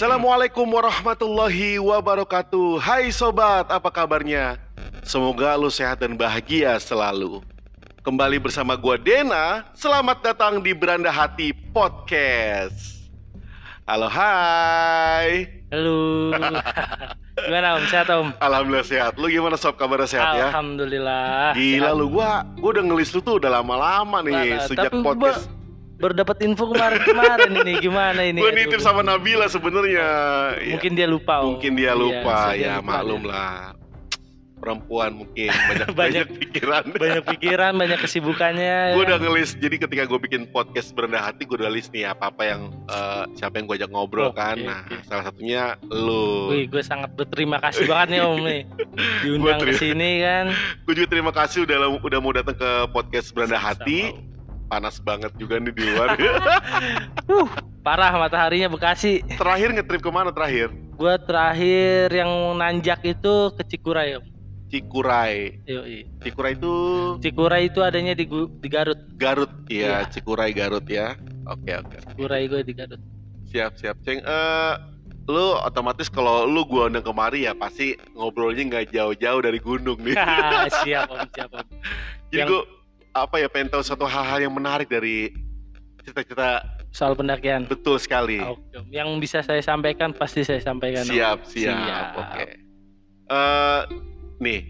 Assalamualaikum warahmatullahi wabarakatuh Hai sobat, apa kabarnya? Semoga lu sehat dan bahagia selalu Kembali bersama gua Dena Selamat datang di Beranda Hati Podcast Halo hai Halo. Gimana Om? Sehat Om? Alhamdulillah sehat Lu gimana sob kabarnya sehat ya? Alhamdulillah. Gila sehat. lu gua Gua udah ngelis lu tuh udah lama-lama nih Parah, Sejak gua podcast Baru dapat info kemarin-kemarin ini gimana ini? Gua Aduh. nitip sama Nabila sebenarnya Ya. Mungkin dia lupa Om. Mungkin dia Iya, lupa ya lupa maklum lah perempuan mungkin banyak banyak, Banyak- pikiran. Banyak pikiran, banyak kesibukannya. gue ya. udah ngelis jadi ketika gue bikin podcast berendah hati gue udah list nih apa apa yang eh, siapa yang gue ajak ngobrol Oke, kan nah oke. salah satunya lu Wih, gue sangat berterima kasih banget nih Om nih. Diundang ke sini kan. gue juga terima kasih udah udah mau datang ke podcast berendah hati. Panas banget juga nih di luar Uh, parah mataharinya Bekasi. terakhir ngetrip ke mana terakhir Gue terakhir yang nanjak itu ke Cikuray Om. Cikuray Yoi. Cikuray itu Cikuray itu adanya di, di Garut. Garut ya Iya. Cikuray Garut ya oke oke Cikuray gue di Garut. Siap siap ceng. Eh lu otomatis kalau lu gua undang kemari ya pasti ngobrolnya nggak jauh-jauh dari gunung nih. siap Om, siap Om. Jadi yang- gua apa ya pengen tahu satu hal-hal yang menarik dari cerita-cerita Soal pendakian. betul sekali. Oke, Om. Yang bisa saya sampaikan pasti saya sampaikan. Om. siap siap. Siap. Oke. Eh nih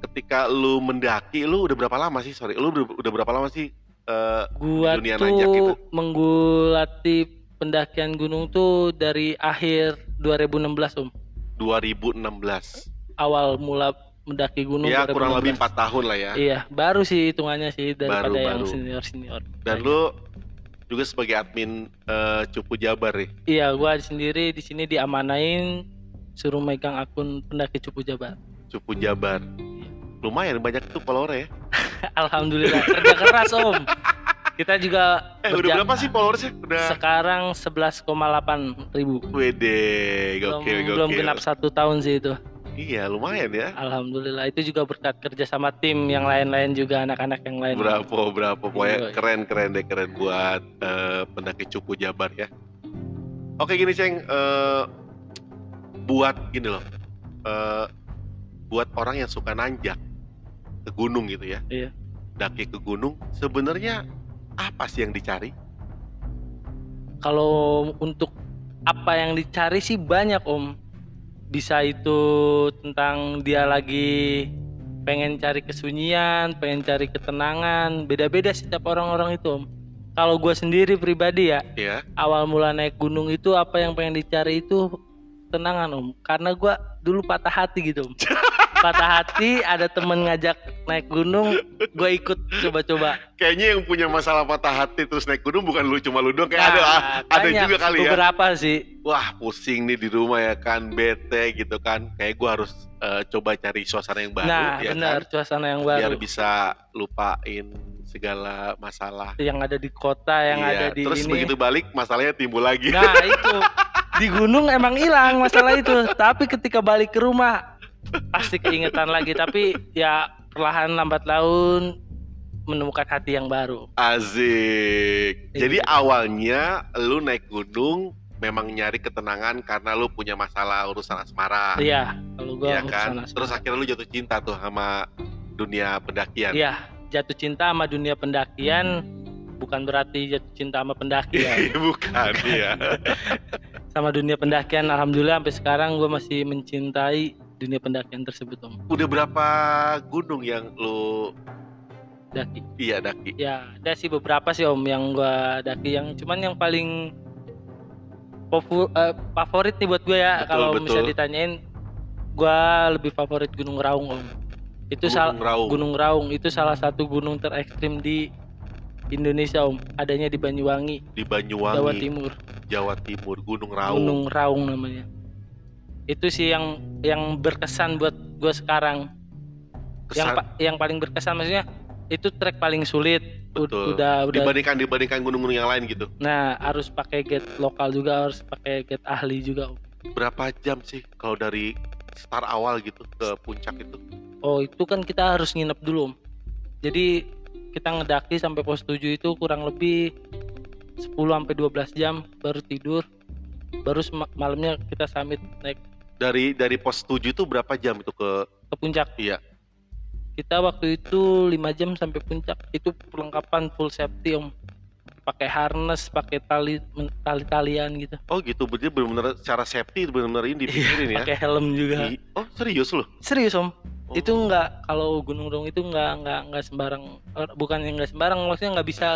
ketika lu mendaki lu udah berapa lama sih sorry lu udah, berapa lama sih eh Gua Dunia tuh nanjak gitu. menggulati pendakian gunung tuh dari akhir 2016 Om. 2016 Awal mula mendaki gunung ya 2016. kurang lebih empat tahun lah ya Iya, baru sih hitungannya sih daripada Baru, yang baru. senior-senior. dan lu juga sebagai admin eh, Cupu Jabar nih Iya, gua sendiri di sini diamanain suruh megang akun pendaki Cupu Jabar. Cupu Jabar. Lumayan banyak tuh follower ya. Alhamdulillah kerja keras Om. Kita juga Eh udah berapa sih followersnya? Udah. Sekarang 11,8 ribu. Wede, Belum, gokil gokil. belum genap satu tahun sih itu. Iya lumayan ya. Alhamdulillah itu juga berkat kerja sama tim yang lain-lain juga anak-anak yang lain. Berapa berapa pokoknya Iya, iya. keren keren deh keren buat eh, pendaki Cupu Jabar ya. Oke gini ceng, eh, buat gini loh, eh, buat orang yang suka nanjak ke gunung gitu ya. Iya. Daki ke gunung, sebenarnya apa sih yang dicari? Kalau untuk apa yang dicari sih banyak Om. Bisa itu tentang dia lagi pengen cari kesunyian, pengen cari ketenangan, beda-beda setiap orang-orang itu Om. Kalau gue sendiri pribadi ya, Ya, awal mula naik gunung itu apa yang pengen dicari itu tenangan om. Karena gua dulu patah hati gitu om patah hati ada temen ngajak naik gunung gue ikut coba-coba. Kayaknya yang punya masalah patah hati terus naik gunung bukan lu cuma lu doang, kayak Nah, ada ada juga kali ya. beberapa sih. Wah pusing nih di rumah ya kan bete gitu kan. Kayak gua harus eh, coba cari suasana yang baru nah ya benar kan? suasana yang biar baru bisa lupain segala masalah. Yang ada di kota yang Iya, ada di terus ini. begitu balik masalahnya timbul lagi. Nah itu. Di gunung emang hilang masalah itu. Tapi ketika balik ke rumah pasti keingetan lagi tapi ya perlahan lambat laun menemukan hati yang baru Azik. Jadi Iya. awalnya lu naik gunung memang nyari ketenangan karena lu punya masalah urusan asmara. iya kalau gue Iya kan? Terus akhirnya lu jatuh cinta tuh sama dunia pendakian. Iya, jatuh cinta sama dunia pendakian bukan berarti jatuh cinta sama pendakian. Bukan, iya. sama dunia pendakian, alhamdulillah sampai sekarang gue masih mencintai dunia pendakian tersebut om. Udah berapa gunung yang lu Daki. iya daki? Ya, ada sih beberapa sih om yang gue daki yang cuman yang paling popu- eh, favorit nih buat gue ya kalau bisa ditanyain gue lebih favorit Gunung Raung om. Itu sal- Gunung Raung. Gunung Raung itu salah satu gunung terekstrim di Indonesia om. Adanya di Banyuwangi, di Banyuwangi, Jawa Timur. Jawa Timur, Gunung Raung. Gunung Raung namanya. Itu sih yang yang berkesan buat gue sekarang. Yang Kesan- pa- yang paling berkesan maksudnya itu trek paling sulit. Betul. Udah udah. dibandingkan dibandingkan gunung-gunung yang lain gitu. Nah harus pakai gate lokal juga harus pakai gate ahli juga. Berapa jam sih kalau dari start awal gitu ke puncak itu? Oh itu kan kita harus nginep dulu. Om. Jadi kita ngedaki sampai pos 7 itu kurang lebih 10 sampai 12 jam baru tidur. baru malamnya kita summit naik Dari dari pos 7 itu berapa jam itu ke ke puncak Iya. kita waktu itu lima jam sampai puncak itu perlengkapan full safety om pakai harness pakai tali tali talian gitu Oh gitu, berarti benar-benar secara safety benar-benar ini dipikirin ya. pakai helm juga I- Oh serius loh? serius om Oh. itu nggak kalau gunung dong itu nggak nggak nggak sembarang or- bukan yang nggak sembarang maksudnya nggak bisa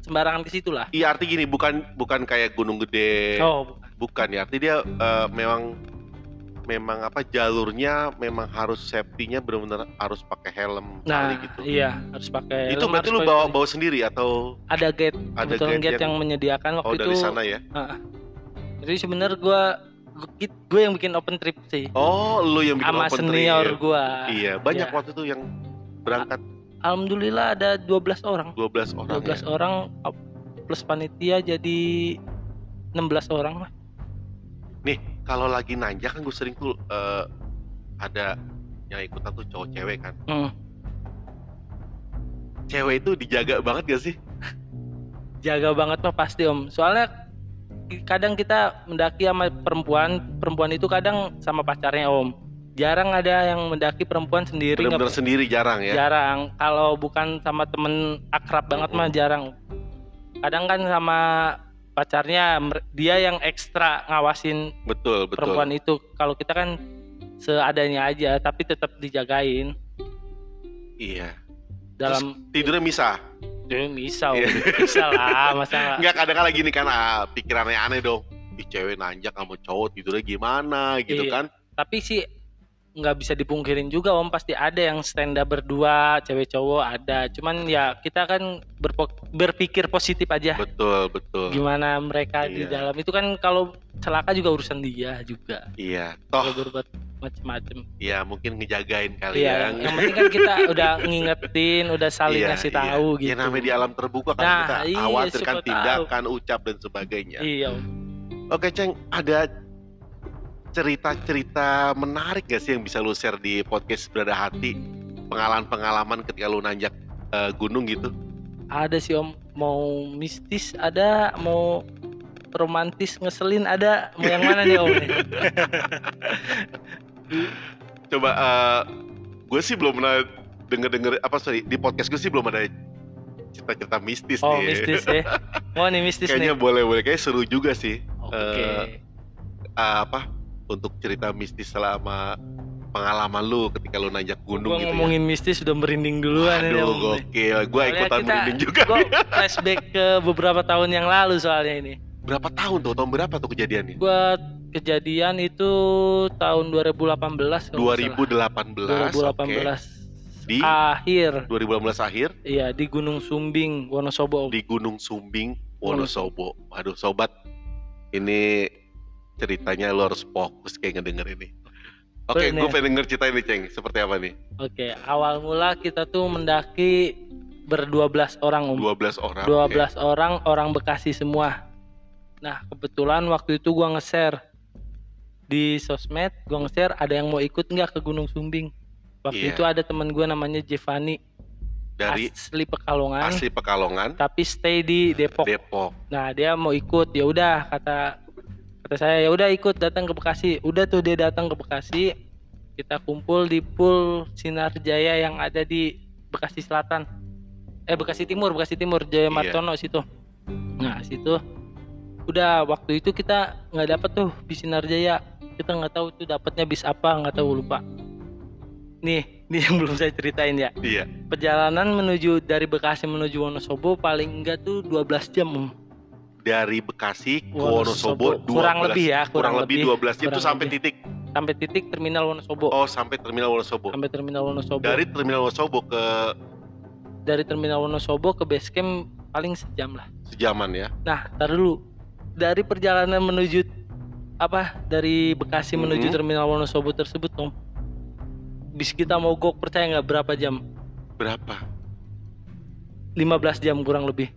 sembarangan ke situ lah Iya arti gini, bukan bukan kayak gunung gede, oh bukan. bukan ya. Arti dia eh, memang memang apa jalurnya memang harus safety-nya benar-benar harus pakai helm nah tali gitu. iya harus pakai Itu helm, berarti lu bawa bawa sendiri atau ada gate ada gate gate, yang- yang menyediakan waktu oh dari itu sana ya? jadi sebenarnya gua gue yang bikin open trip sih Oh, lu yang bikin sama open senior trip. gua Iya, banyak Iya. waktu itu yang berangkat alhamdulillah ada 12 orang 12 orang 12 ya. orang plus panitia jadi 16 orang lah Kalau lagi nanjak kan gue sering tuh eh, ada yang ikutan tuh cowok cewek kan. Hmm. Cewek itu dijaga banget gak sih? jaga banget mah pasti om soalnya kadang kita mendaki sama perempuan perempuan itu kadang sama pacarnya om jarang ada yang mendaki perempuan sendiri Benar-benar sendiri jarang ya. jarang kalau bukan sama temen akrab banget mah jarang kadang kan sama pacarnya dia yang ekstra ngawasin Betul, betul. perempuan itu kalau kita kan seadanya aja tapi tetap dijagain Iya. dalam Tidurnya misah. bisa om. Iya. bisa lah masa nggak Enggak kadang kadang gini kan ah, pikirannya aneh dong. Ih cewek nanjak sama cowok tidurnya gimana gitu Iya. kan. tapi sih nggak bisa dipungkirin juga om pasti ada yang stand up berdua cewek cowok ada cuman ya kita kan berpikir positif aja Betul, betul. gimana mereka di Iya. dalam itu kan kalau celaka juga urusan dia juga Iya. kalau Toh berbuat macem-macem ya mungkin ngejagain kali iya ya. yang penting kan kita udah ngingetin udah saling Iya, ngasih iya. tahu gitu Ya namanya di alam terbuka kan Nah, kita iya, khawatir kan siapa tindakan, ucap dan sebagainya. iya om Oke Ceng, ada cerita-cerita menarik gak sih yang bisa lu share di podcast Berada Hati? Pengalaman-pengalaman ketika lu nanjak eh, gunung gitu? ada sih om mau mistis ada mau romantis ngeselin ada mau yang mana nih om Coba, gue sih belum pernah denger-denger, apa sorry, di podcast gue sih belum ada cerita-cerita mistis Oh nih. mistis ya. Mau nih mistis Kayaknya nih. boleh-boleh, kayaknya seru juga sih. Oke. eh, Ah, apa, untuk cerita mistis selama pengalaman lu ketika lu nanjak gunung Gua gitu ngomongin mistis sudah merinding ya. duluan ini. Aduh, Om. gokil. Gue ikutan kita- merinding juga. Gua flashback ke beberapa tahun yang lalu soalnya ini. Berapa tahun tuh? Tahun berapa tuh kejadiannya? Gua kejadian itu tahun 2018 kalau nggak 2018. salah. oke. 2018 Di akhir. 2018 akhir Iya, di Gunung Sumbing, Wonosobo. Di Gunung Sumbing, Wonosobo. Aduh, sobat. Ini ceritanya lo harus fokus kayak ngedenger ini. Oke, Bener. gue pengen denger cerita ini, Ceng. Seperti apa nih? Oke, awal mula kita tuh mendaki berdua belas orang, Om. 12 orang. 12 orang orang Bekasi semua. Nah, kebetulan waktu itu gua nge-share di sosmed, gua nge-share ada yang mau ikut nggak ke Gunung Sumbing. Waktu Iya. itu ada teman gua namanya Jevani. Dari asli Pekalongan, asli Pekalongan, tapi stay di Depok. Depok. Nah, dia mau ikut, ya udah kata kata saya ya udah ikut datang ke Bekasi. Udah tuh dia datang ke Bekasi. Kita kumpul di pool Sinar Jaya yang ada di Bekasi Selatan. Eh Bekasi Timur, Bekasi Timur Jaya Iya. Martono situ. Nah, situ udah waktu itu kita nggak dapet tuh bis Sinar Jaya. Kita nggak tahu tuh dapatnya bis apa, nggak tahu lupa. Nih, nih yang belum saya ceritain ya. Iya. Perjalanan menuju dari Bekasi menuju Wonosobo paling enggak tuh 12 jam. Dari Bekasi ke Wonosobo. Wonosobo 12. Kurang lebih ya, kurang, kurang lebih lebih, 12 itu kurang sampai lebih. titik sampai titik terminal Wonosobo. oh sampai terminal Wonosobo. Sampai terminal Wonosobo. Dari terminal Wonosobo ke dari terminal Wonosobo ke base camp paling sejam lah. sejaman ya. Nah, tar dulu. Dari perjalanan menuju apa? Dari Bekasi menuju Mhm. terminal Wonosobo tersebut, Om. Bis kita mogok percaya nggak berapa jam? Berapa? 15 jam kurang lebih.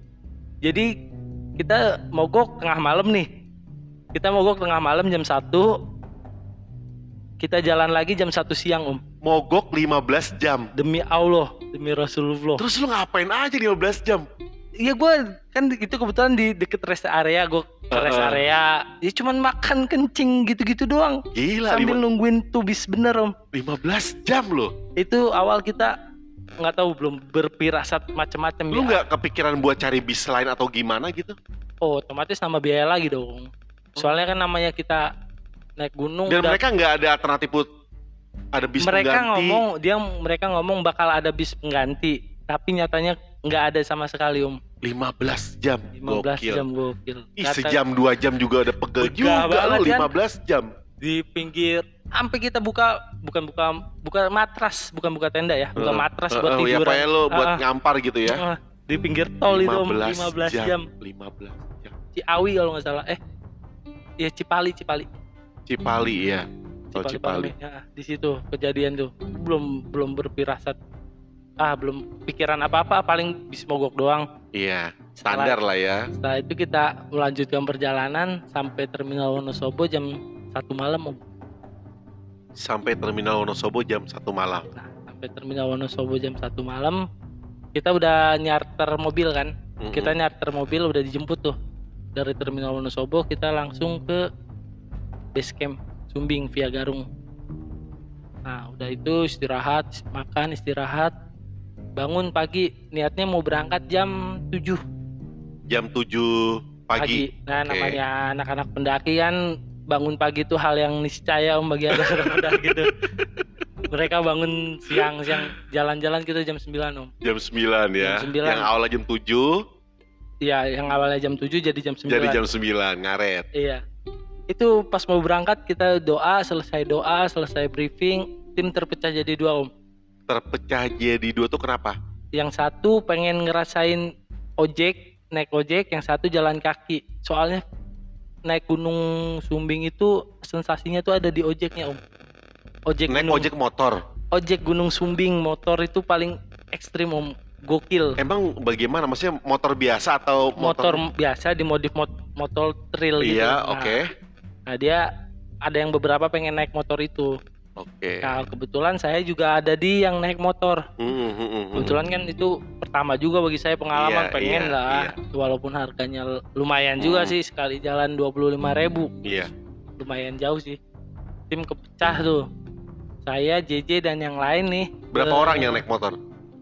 Jadi kita mogok tengah malam nih. Kita mogok tengah malam jam 1. Kita jalan lagi jam 1 siang, Om. Mogok 15 jam. Demi Allah, demi Rasulullah. Terus lu ngapain aja 15 jam? iya gue kan itu kebetulan di deket rest area gue ke rest area ya cuman makan kencing gitu-gitu doang Gila, sambil lima- nungguin tuh bis bener om 15 jam loh. itu awal kita nggak tahu belum berpirasat macam-macam Lu ya. nggak kepikiran buat cari bis lain atau gimana gitu? oh otomatis nama biaya lagi dong soalnya kan namanya kita naik gunung Dan udah- mereka nggak ada alternatif buat ada bis mereka pengganti. ngomong dia mereka ngomong bakal ada bis pengganti tapi nyatanya nggak ada sama sekali om 15 jam. 15 Gokil. jam gokil Ih, sejam dua jam juga ada pegel juga banget, lu kan? 15 jam. Di pinggir sampai kita buka bukan buka buka matras bukan buka tenda ya buka matras Heeh, buat ya tiduran pakai lo buat ah. ngampar gitu ya. Ah, di pinggir tol itu om 15 jam. 15 jam. Ciawi kalau nggak salah eh ya Cipali Cipali Cipali ya. Oh, Cipali. Ya, di situ kejadian tuh belum belum berpirasat ah belum pikiran apa apa paling bis mogok doang Iya, standar lah ya. setelah itu kita melanjutkan perjalanan sampai terminal Wonosobo jam satu malam om Sampai terminal Wonosobo jam 1 malam. nah, sampai terminal Wonosobo jam satu malam kita udah nyarter mobil kan Mm-mm. kita nyarter mobil udah dijemput tuh dari terminal Wonosobo kita langsung ke base camp Sumbing via Garung nah udah itu istirahat makan istirahat bangun pagi niatnya mau berangkat jam 7 jam 7 pagi. nah Oke. namanya anak-anak pendaki kan bangun pagi itu hal yang niscaya om bagi anak-anak pendaki itu mereka bangun siang-siang jalan-jalan kita jam 9 om Jam 9 ya. Jam 9. Yang awalnya jam 7 Iya, yang awalnya jam 7 jadi jam 9 jadi jam 9 ngaret. Iya. Itu pas mau berangkat kita doa, selesai doa, selesai briefing, tim terpecah jadi dua om. Terpecah jadi dua tuh kenapa? Yang satu pengen ngerasain ojek, naik ojek, yang satu jalan kaki. Soalnya naik gunung Sumbing itu sensasinya tuh ada di ojeknya om. Ojek Naik gunung, ojek motor. ojek gunung Sumbing motor itu paling ekstrim om, gokil. Emang bagaimana? Maksudnya motor biasa atau motor, motor? biasa dimodif mot motor trail gitu. Iya, Nah, oke. Nah dia ada yang beberapa pengen naik motor itu. Oke. Nah kebetulan saya juga ada di yang naik motor. Hmm, hmm. Kebetulan kan itu pertama juga bagi saya pengalaman Iya, pengen iya, lah. Walaupun harganya lumayan juga Hmm. sih sekali jalan 25.000 ribu, Iya. lumayan jauh sih. Tim kepecah tuh. Saya JJ dan yang lain nih. Berapa ber- orang yang naik motor?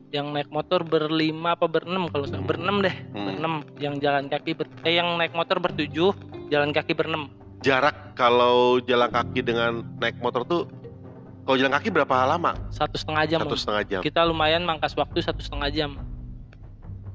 Yang naik motor berlima apa berenam kalau Hmm. berenam deh, Hmm. berenam. Yang jalan kaki ber- eh yang naik motor bertujuh, jalan kaki berenam. Jarak kalau jalan kaki dengan naik motor tuh kalau jalan kaki berapa lama? Satu setengah jam. Satu setengah jam. kita lumayan mangkas waktu satu setengah jam.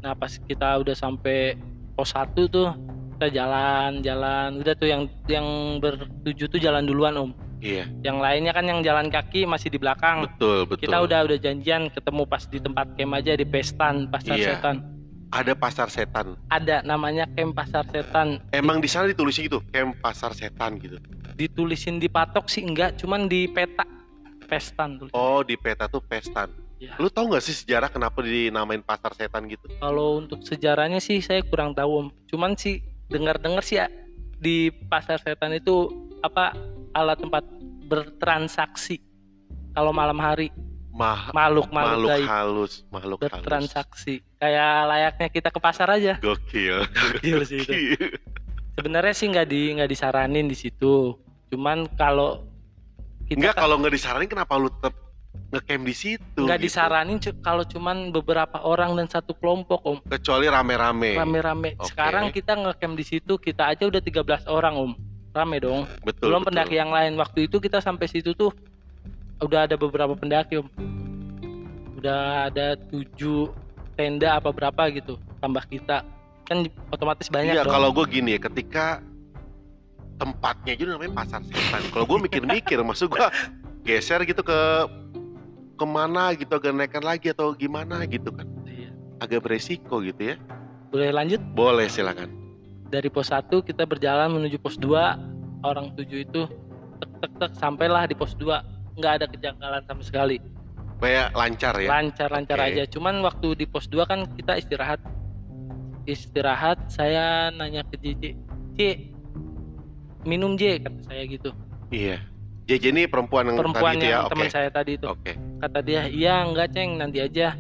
Nah pas kita udah sampai pos satu tuh kita jalan-jalan, udah tuh yang yang bertujuh tuh jalan duluan om. Iya, Yang lainnya kan yang jalan kaki masih di belakang. betul betul. Kita udah udah janjian ketemu pas di tempat camp aja di Pestan Pasar Iya. Setan. ada pasar setan. Ada namanya camp Pasar Setan. Emang di sana ditulisnya gitu, camp pasar setan gitu. Ditulisin di patok sih enggak, cuman di peta Pestan tulis. Oh, di peta tuh pestan. Ya. Lu tahu nggak sih sejarah kenapa dinamain pasar setan gitu? Kalau untuk sejarahnya sih saya kurang tahu om. Cuman sih dengar-dengar sih ya, di pasar setan itu apa alat tempat bertransaksi. Kalau malam hari Mah makhluk makhluk gaib halus, makhluk halus. bertransaksi. Kayak layaknya kita ke pasar aja. Gokil. Gokil sih itu. Sebenarnya sih nggak di nggak disaranin di situ. Cuman kalau kita Enggak kan kalau nggak disaranin kenapa lu tetap ngecamp di situ? nggak gitu? disaranin kalau cuman beberapa orang dan satu kelompok om Kecuali rame-rame. rame-rame. Oke. Sekarang kita ngecamp di situ kita aja udah 13 orang om. Rame dong. Betul. belum betul. pendaki yang lain waktu itu kita sampai situ tuh udah ada beberapa pendaki om udah ada tujuh tenda apa berapa gitu tambah kita kan otomatis banyak Iya, dong kalau gue gini ya, ketika tempatnya aja namanya pasar setan. Kalau gue mikir-mikir, maksud gue geser gitu ke ke mana gitu agak naikkan lagi atau gimana gitu kan. Iya. agak beresiko gitu ya. Boleh lanjut? Boleh silakan. Dari pos 1 kita berjalan menuju pos 2 orang tujuh itu tek tek tek sampailah di pos 2 nggak ada kejanggalan sama sekali. Kayak lancar ya? Lancar lancar Oke. aja. Cuman waktu di pos 2 kan kita istirahat. Istirahat saya nanya ke JJ J minum J kata saya gitu. Iya. JJ ini perempuan yang perempuan tadi itu ya? yang teman saya tadi itu. Oke. Kata dia iya enggak ceng nanti aja.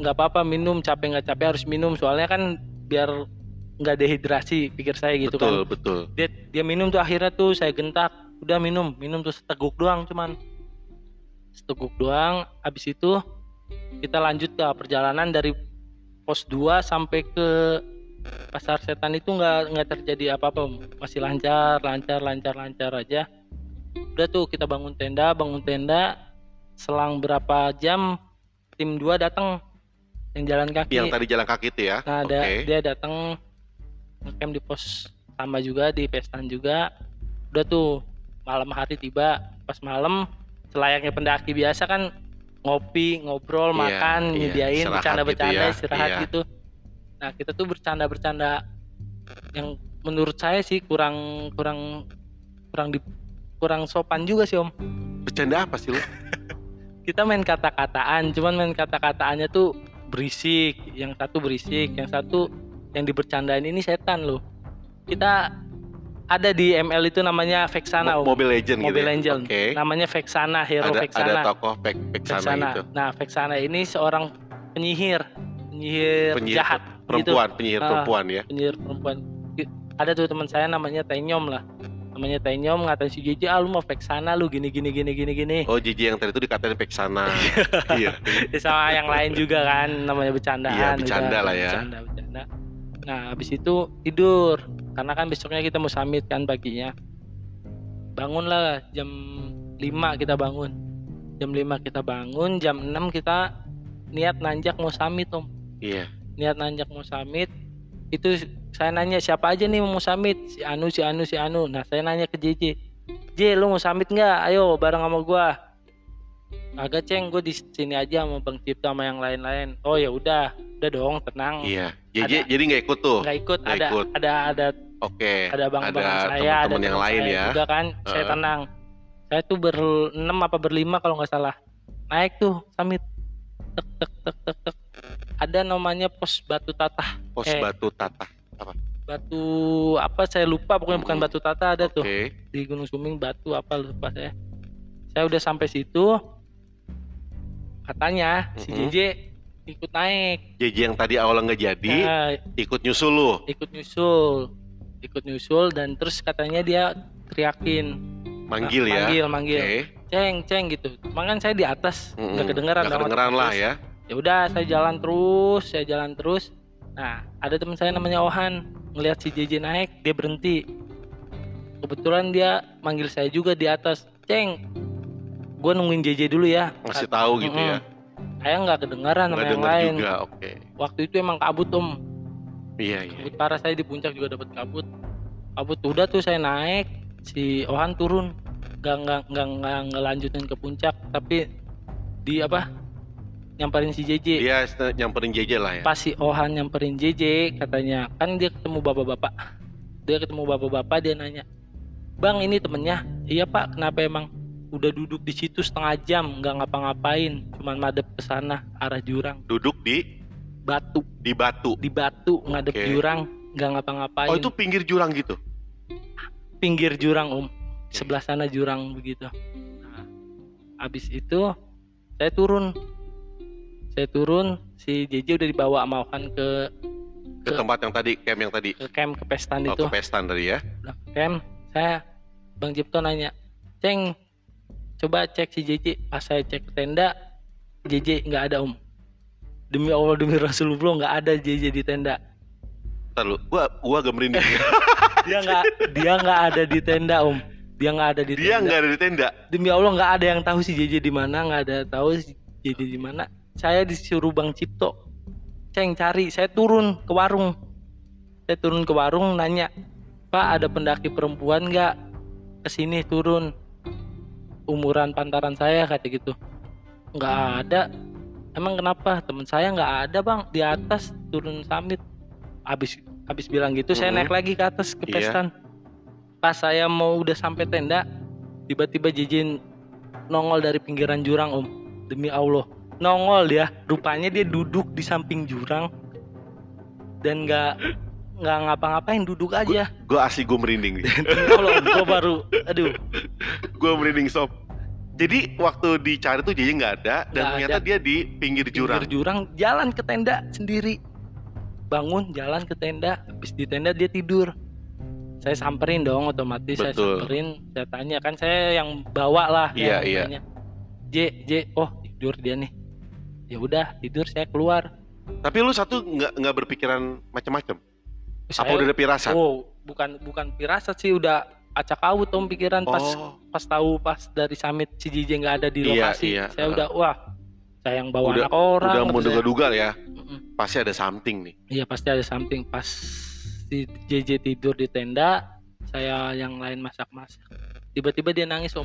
Nggak apa-apa minum capek nggak capek harus minum soalnya kan biar nggak dehidrasi pikir saya gitu betul, kan. betul. dia dia minum tuh akhirnya tuh saya gentak udah minum minum tuh seteguk doang cuman. Seteguk doang habis itu kita lanjut ke perjalanan dari pos 2 sampai ke pasar setan itu nggak nggak terjadi apa-apa masih lancar lancar lancar lancar aja udah tuh kita bangun tenda bangun tenda selang berapa jam tim 2 datang yang jalan kaki Yang tadi jalan kaki itu ya. Nah, Oke. ada dia datang ngecamp di pos sama juga di pestan juga. Udah tuh malam hari tiba, pas malam selayaknya pendaki biasa kan ngopi, ngobrol, Iya, makan, iya. nyediain bercanda-bercanda, gitu ya, istirahat iya. gitu. Nah, kita tuh bercanda-bercanda yang menurut saya sih kurang kurang kurang di kurang sopan juga sih, Om. Bercanda apa sih lu? Kita main kata-kataan, cuman main kata-kataannya tuh berisik, yang satu berisik, yang satu yang dibercandain ini setan loh. Kita ada di ML itu namanya Vexana, Mo-. Mobile Legend gitu. Mobile ya? Legend. Oke. Namanya Vexana, hero Ada Vexana. ada tokoh Peksana Vexana. gitu. Nah, Vexana ini seorang penyihir, penyihir, Penyihir jahat gitu. Perempuan, penyihir Ah. perempuan ya. Penyihir perempuan. Ada tuh teman saya namanya Tenyom lah. Namanya Tenyom ngatain si JJ, ah lu mau Vexana lu gini gini gini gini gini. Oh, JJ yang tadi itu dikatain Peksana. iya. Ya, sama yang lain juga kan namanya bercandaan Iya, bercanda udah, lah ya. bercanda bercanda nah habis itu tidur karena kan besoknya kita mau summit kan paginya bangunlah jam 5 kita bangun jam 5 kita bangun jam 6 kita niat nanjak mau summit om Iya. niat nanjak mau summit itu saya nanya siapa aja nih mau summit si Anu si Anu si Anu nah saya nanya ke JJ J lu mau summit nggak ayo bareng sama gua agak ceng gue di sini aja sama Bang Cipta sama yang lain-lain oh ya udah udah dong tenang Iya. JJ Ada. jadi nggak ikut tuh. nggak ikut ada ikut. ada ada Oke. ada bang bang ada saya ada teman-teman yang teman lain saya ya. juga kan saya Heeh. tenang saya tuh berenam apa berlima kalau nggak salah naik tuh summit tek tek tek tek tek ada namanya pos batu tatah Pos Eh. Batu Tata. batu apa saya lupa pokoknya bukan Hmm. batu tata ada tuh Oke. di Gunung Suming batu apa lupa saya saya udah sampai situ katanya si Mhm. JJ ikut naik JJ yang tadi awalnya nggak jadi, Nah, ikut nyusul lu. ikut nyusul ikut nyusul dan terus katanya dia teriakin Manggil Nah, ya. manggil manggil Oke. ceng ceng gitu cuman kan saya di atas nggak kedengeran Nggak sama kedengeran teman lah terus. ya. Ya udah saya jalan terus saya jalan terus. Nah ada teman saya namanya Ohan ngelihat si JJ naik dia berhenti. Kebetulan dia manggil saya juga di atas. Ceng gue nungguin JJ dulu ya. Ngasih tahu gitu ya. saya nggak kedengaran sama yang lain. juga. Oke. waktu itu emang kabut om. Iya, iya. kabut parah saya di puncak juga dapat kabut. Kabut udah tuh saya naik si Ohan turun. Nggak nggak nggak ngelanjutin ke puncak tapi di apa nyamperin si JJ Dia st- nyamperin JJ lah ya. pas si Ohan nyamperin JJ katanya kan dia ketemu bapak-bapak. Dia ketemu bapak-bapak dia nanya bang ini temennya? Iya pak. Kenapa emang udah duduk di situ setengah jam? Nggak ngapa-ngapain. Cuman madep ke sana arah jurang. Duduk di? Batu. Di batu. di batu ngadep Oke. jurang nggak ngapa-ngapain. Oh, itu pinggir jurang gitu. pinggir jurang om sebelah sana jurang begitu. Nah, habis itu saya turun saya turun si JJ udah dibawa sama Ohan ke Ke Ke- tempat yang tadi, camp yang tadi. ke camp ke pestan Oh, itu ke pestan tadi ya. Ke camp saya Bang Cipto nanya ceng coba cek si JJ pas saya cek ke tenda JJ nggak ada om demi Allah demi Rasulullah nggak ada JJ di tenda Ntar lu, gua gua agak merinding. dia nggak dia nggak ada di tenda om dia nggak ada di Dia tenda nggak ada di tenda. demi Allah nggak ada yang tahu si JJ di mana nggak ada tahu si JJ di mana saya disuruh Bang Cipto. Ceng cari saya turun ke warung. Saya turun ke warung nanya Pak ada pendaki perempuan nggak? Ke sini turun. Umuran pantaran saya kata gitu. Nggak ada. Emang kenapa? Teman saya nggak ada bang. Di atas turun summit habis habis bilang gitu saya Mhm. naik lagi ke atas ke Iya. pestan. Pas saya mau udah sampai tenda tiba-tiba Jijin nongol dari pinggiran jurang om. Demi Allah nongol dia rupanya dia duduk di samping jurang. Dan nggak nggak ngapa-ngapain duduk aja. Gua asli gua merinding om gua baru aduh. Gua merinding sob. Jadi waktu dicari tuh JJ nggak ada dan ternyata ada. dia di pinggir jurang. Pinggir jurang. jalan ke tenda sendiri. Bangun jalan ke tenda. Habis di tenda dia tidur. Saya samperin dong otomatis saya Betul. samperin. Saya tanya kan saya yang bawa lah Iya, iya. J J oh tidur dia nih ya udah tidur saya keluar Tapi lu satu nggak nggak berpikiran macam-macam. Apa udah ada pirasat? oh bukan bukan pirasat sih udah acak awut om pikiran pas Oh, pas tahu pas dari summit si JJ nggak ada di Iya, lokasi iya, saya heeh. udah wah saya yang bawa Udah- anak orang udah mau duga-duga ya. Mm-mm. Pasti ada something nih. Iya pasti ada something pas si JJ tidur di tenda, saya yang lain masak-masak. Tiba-tiba dia nangis om.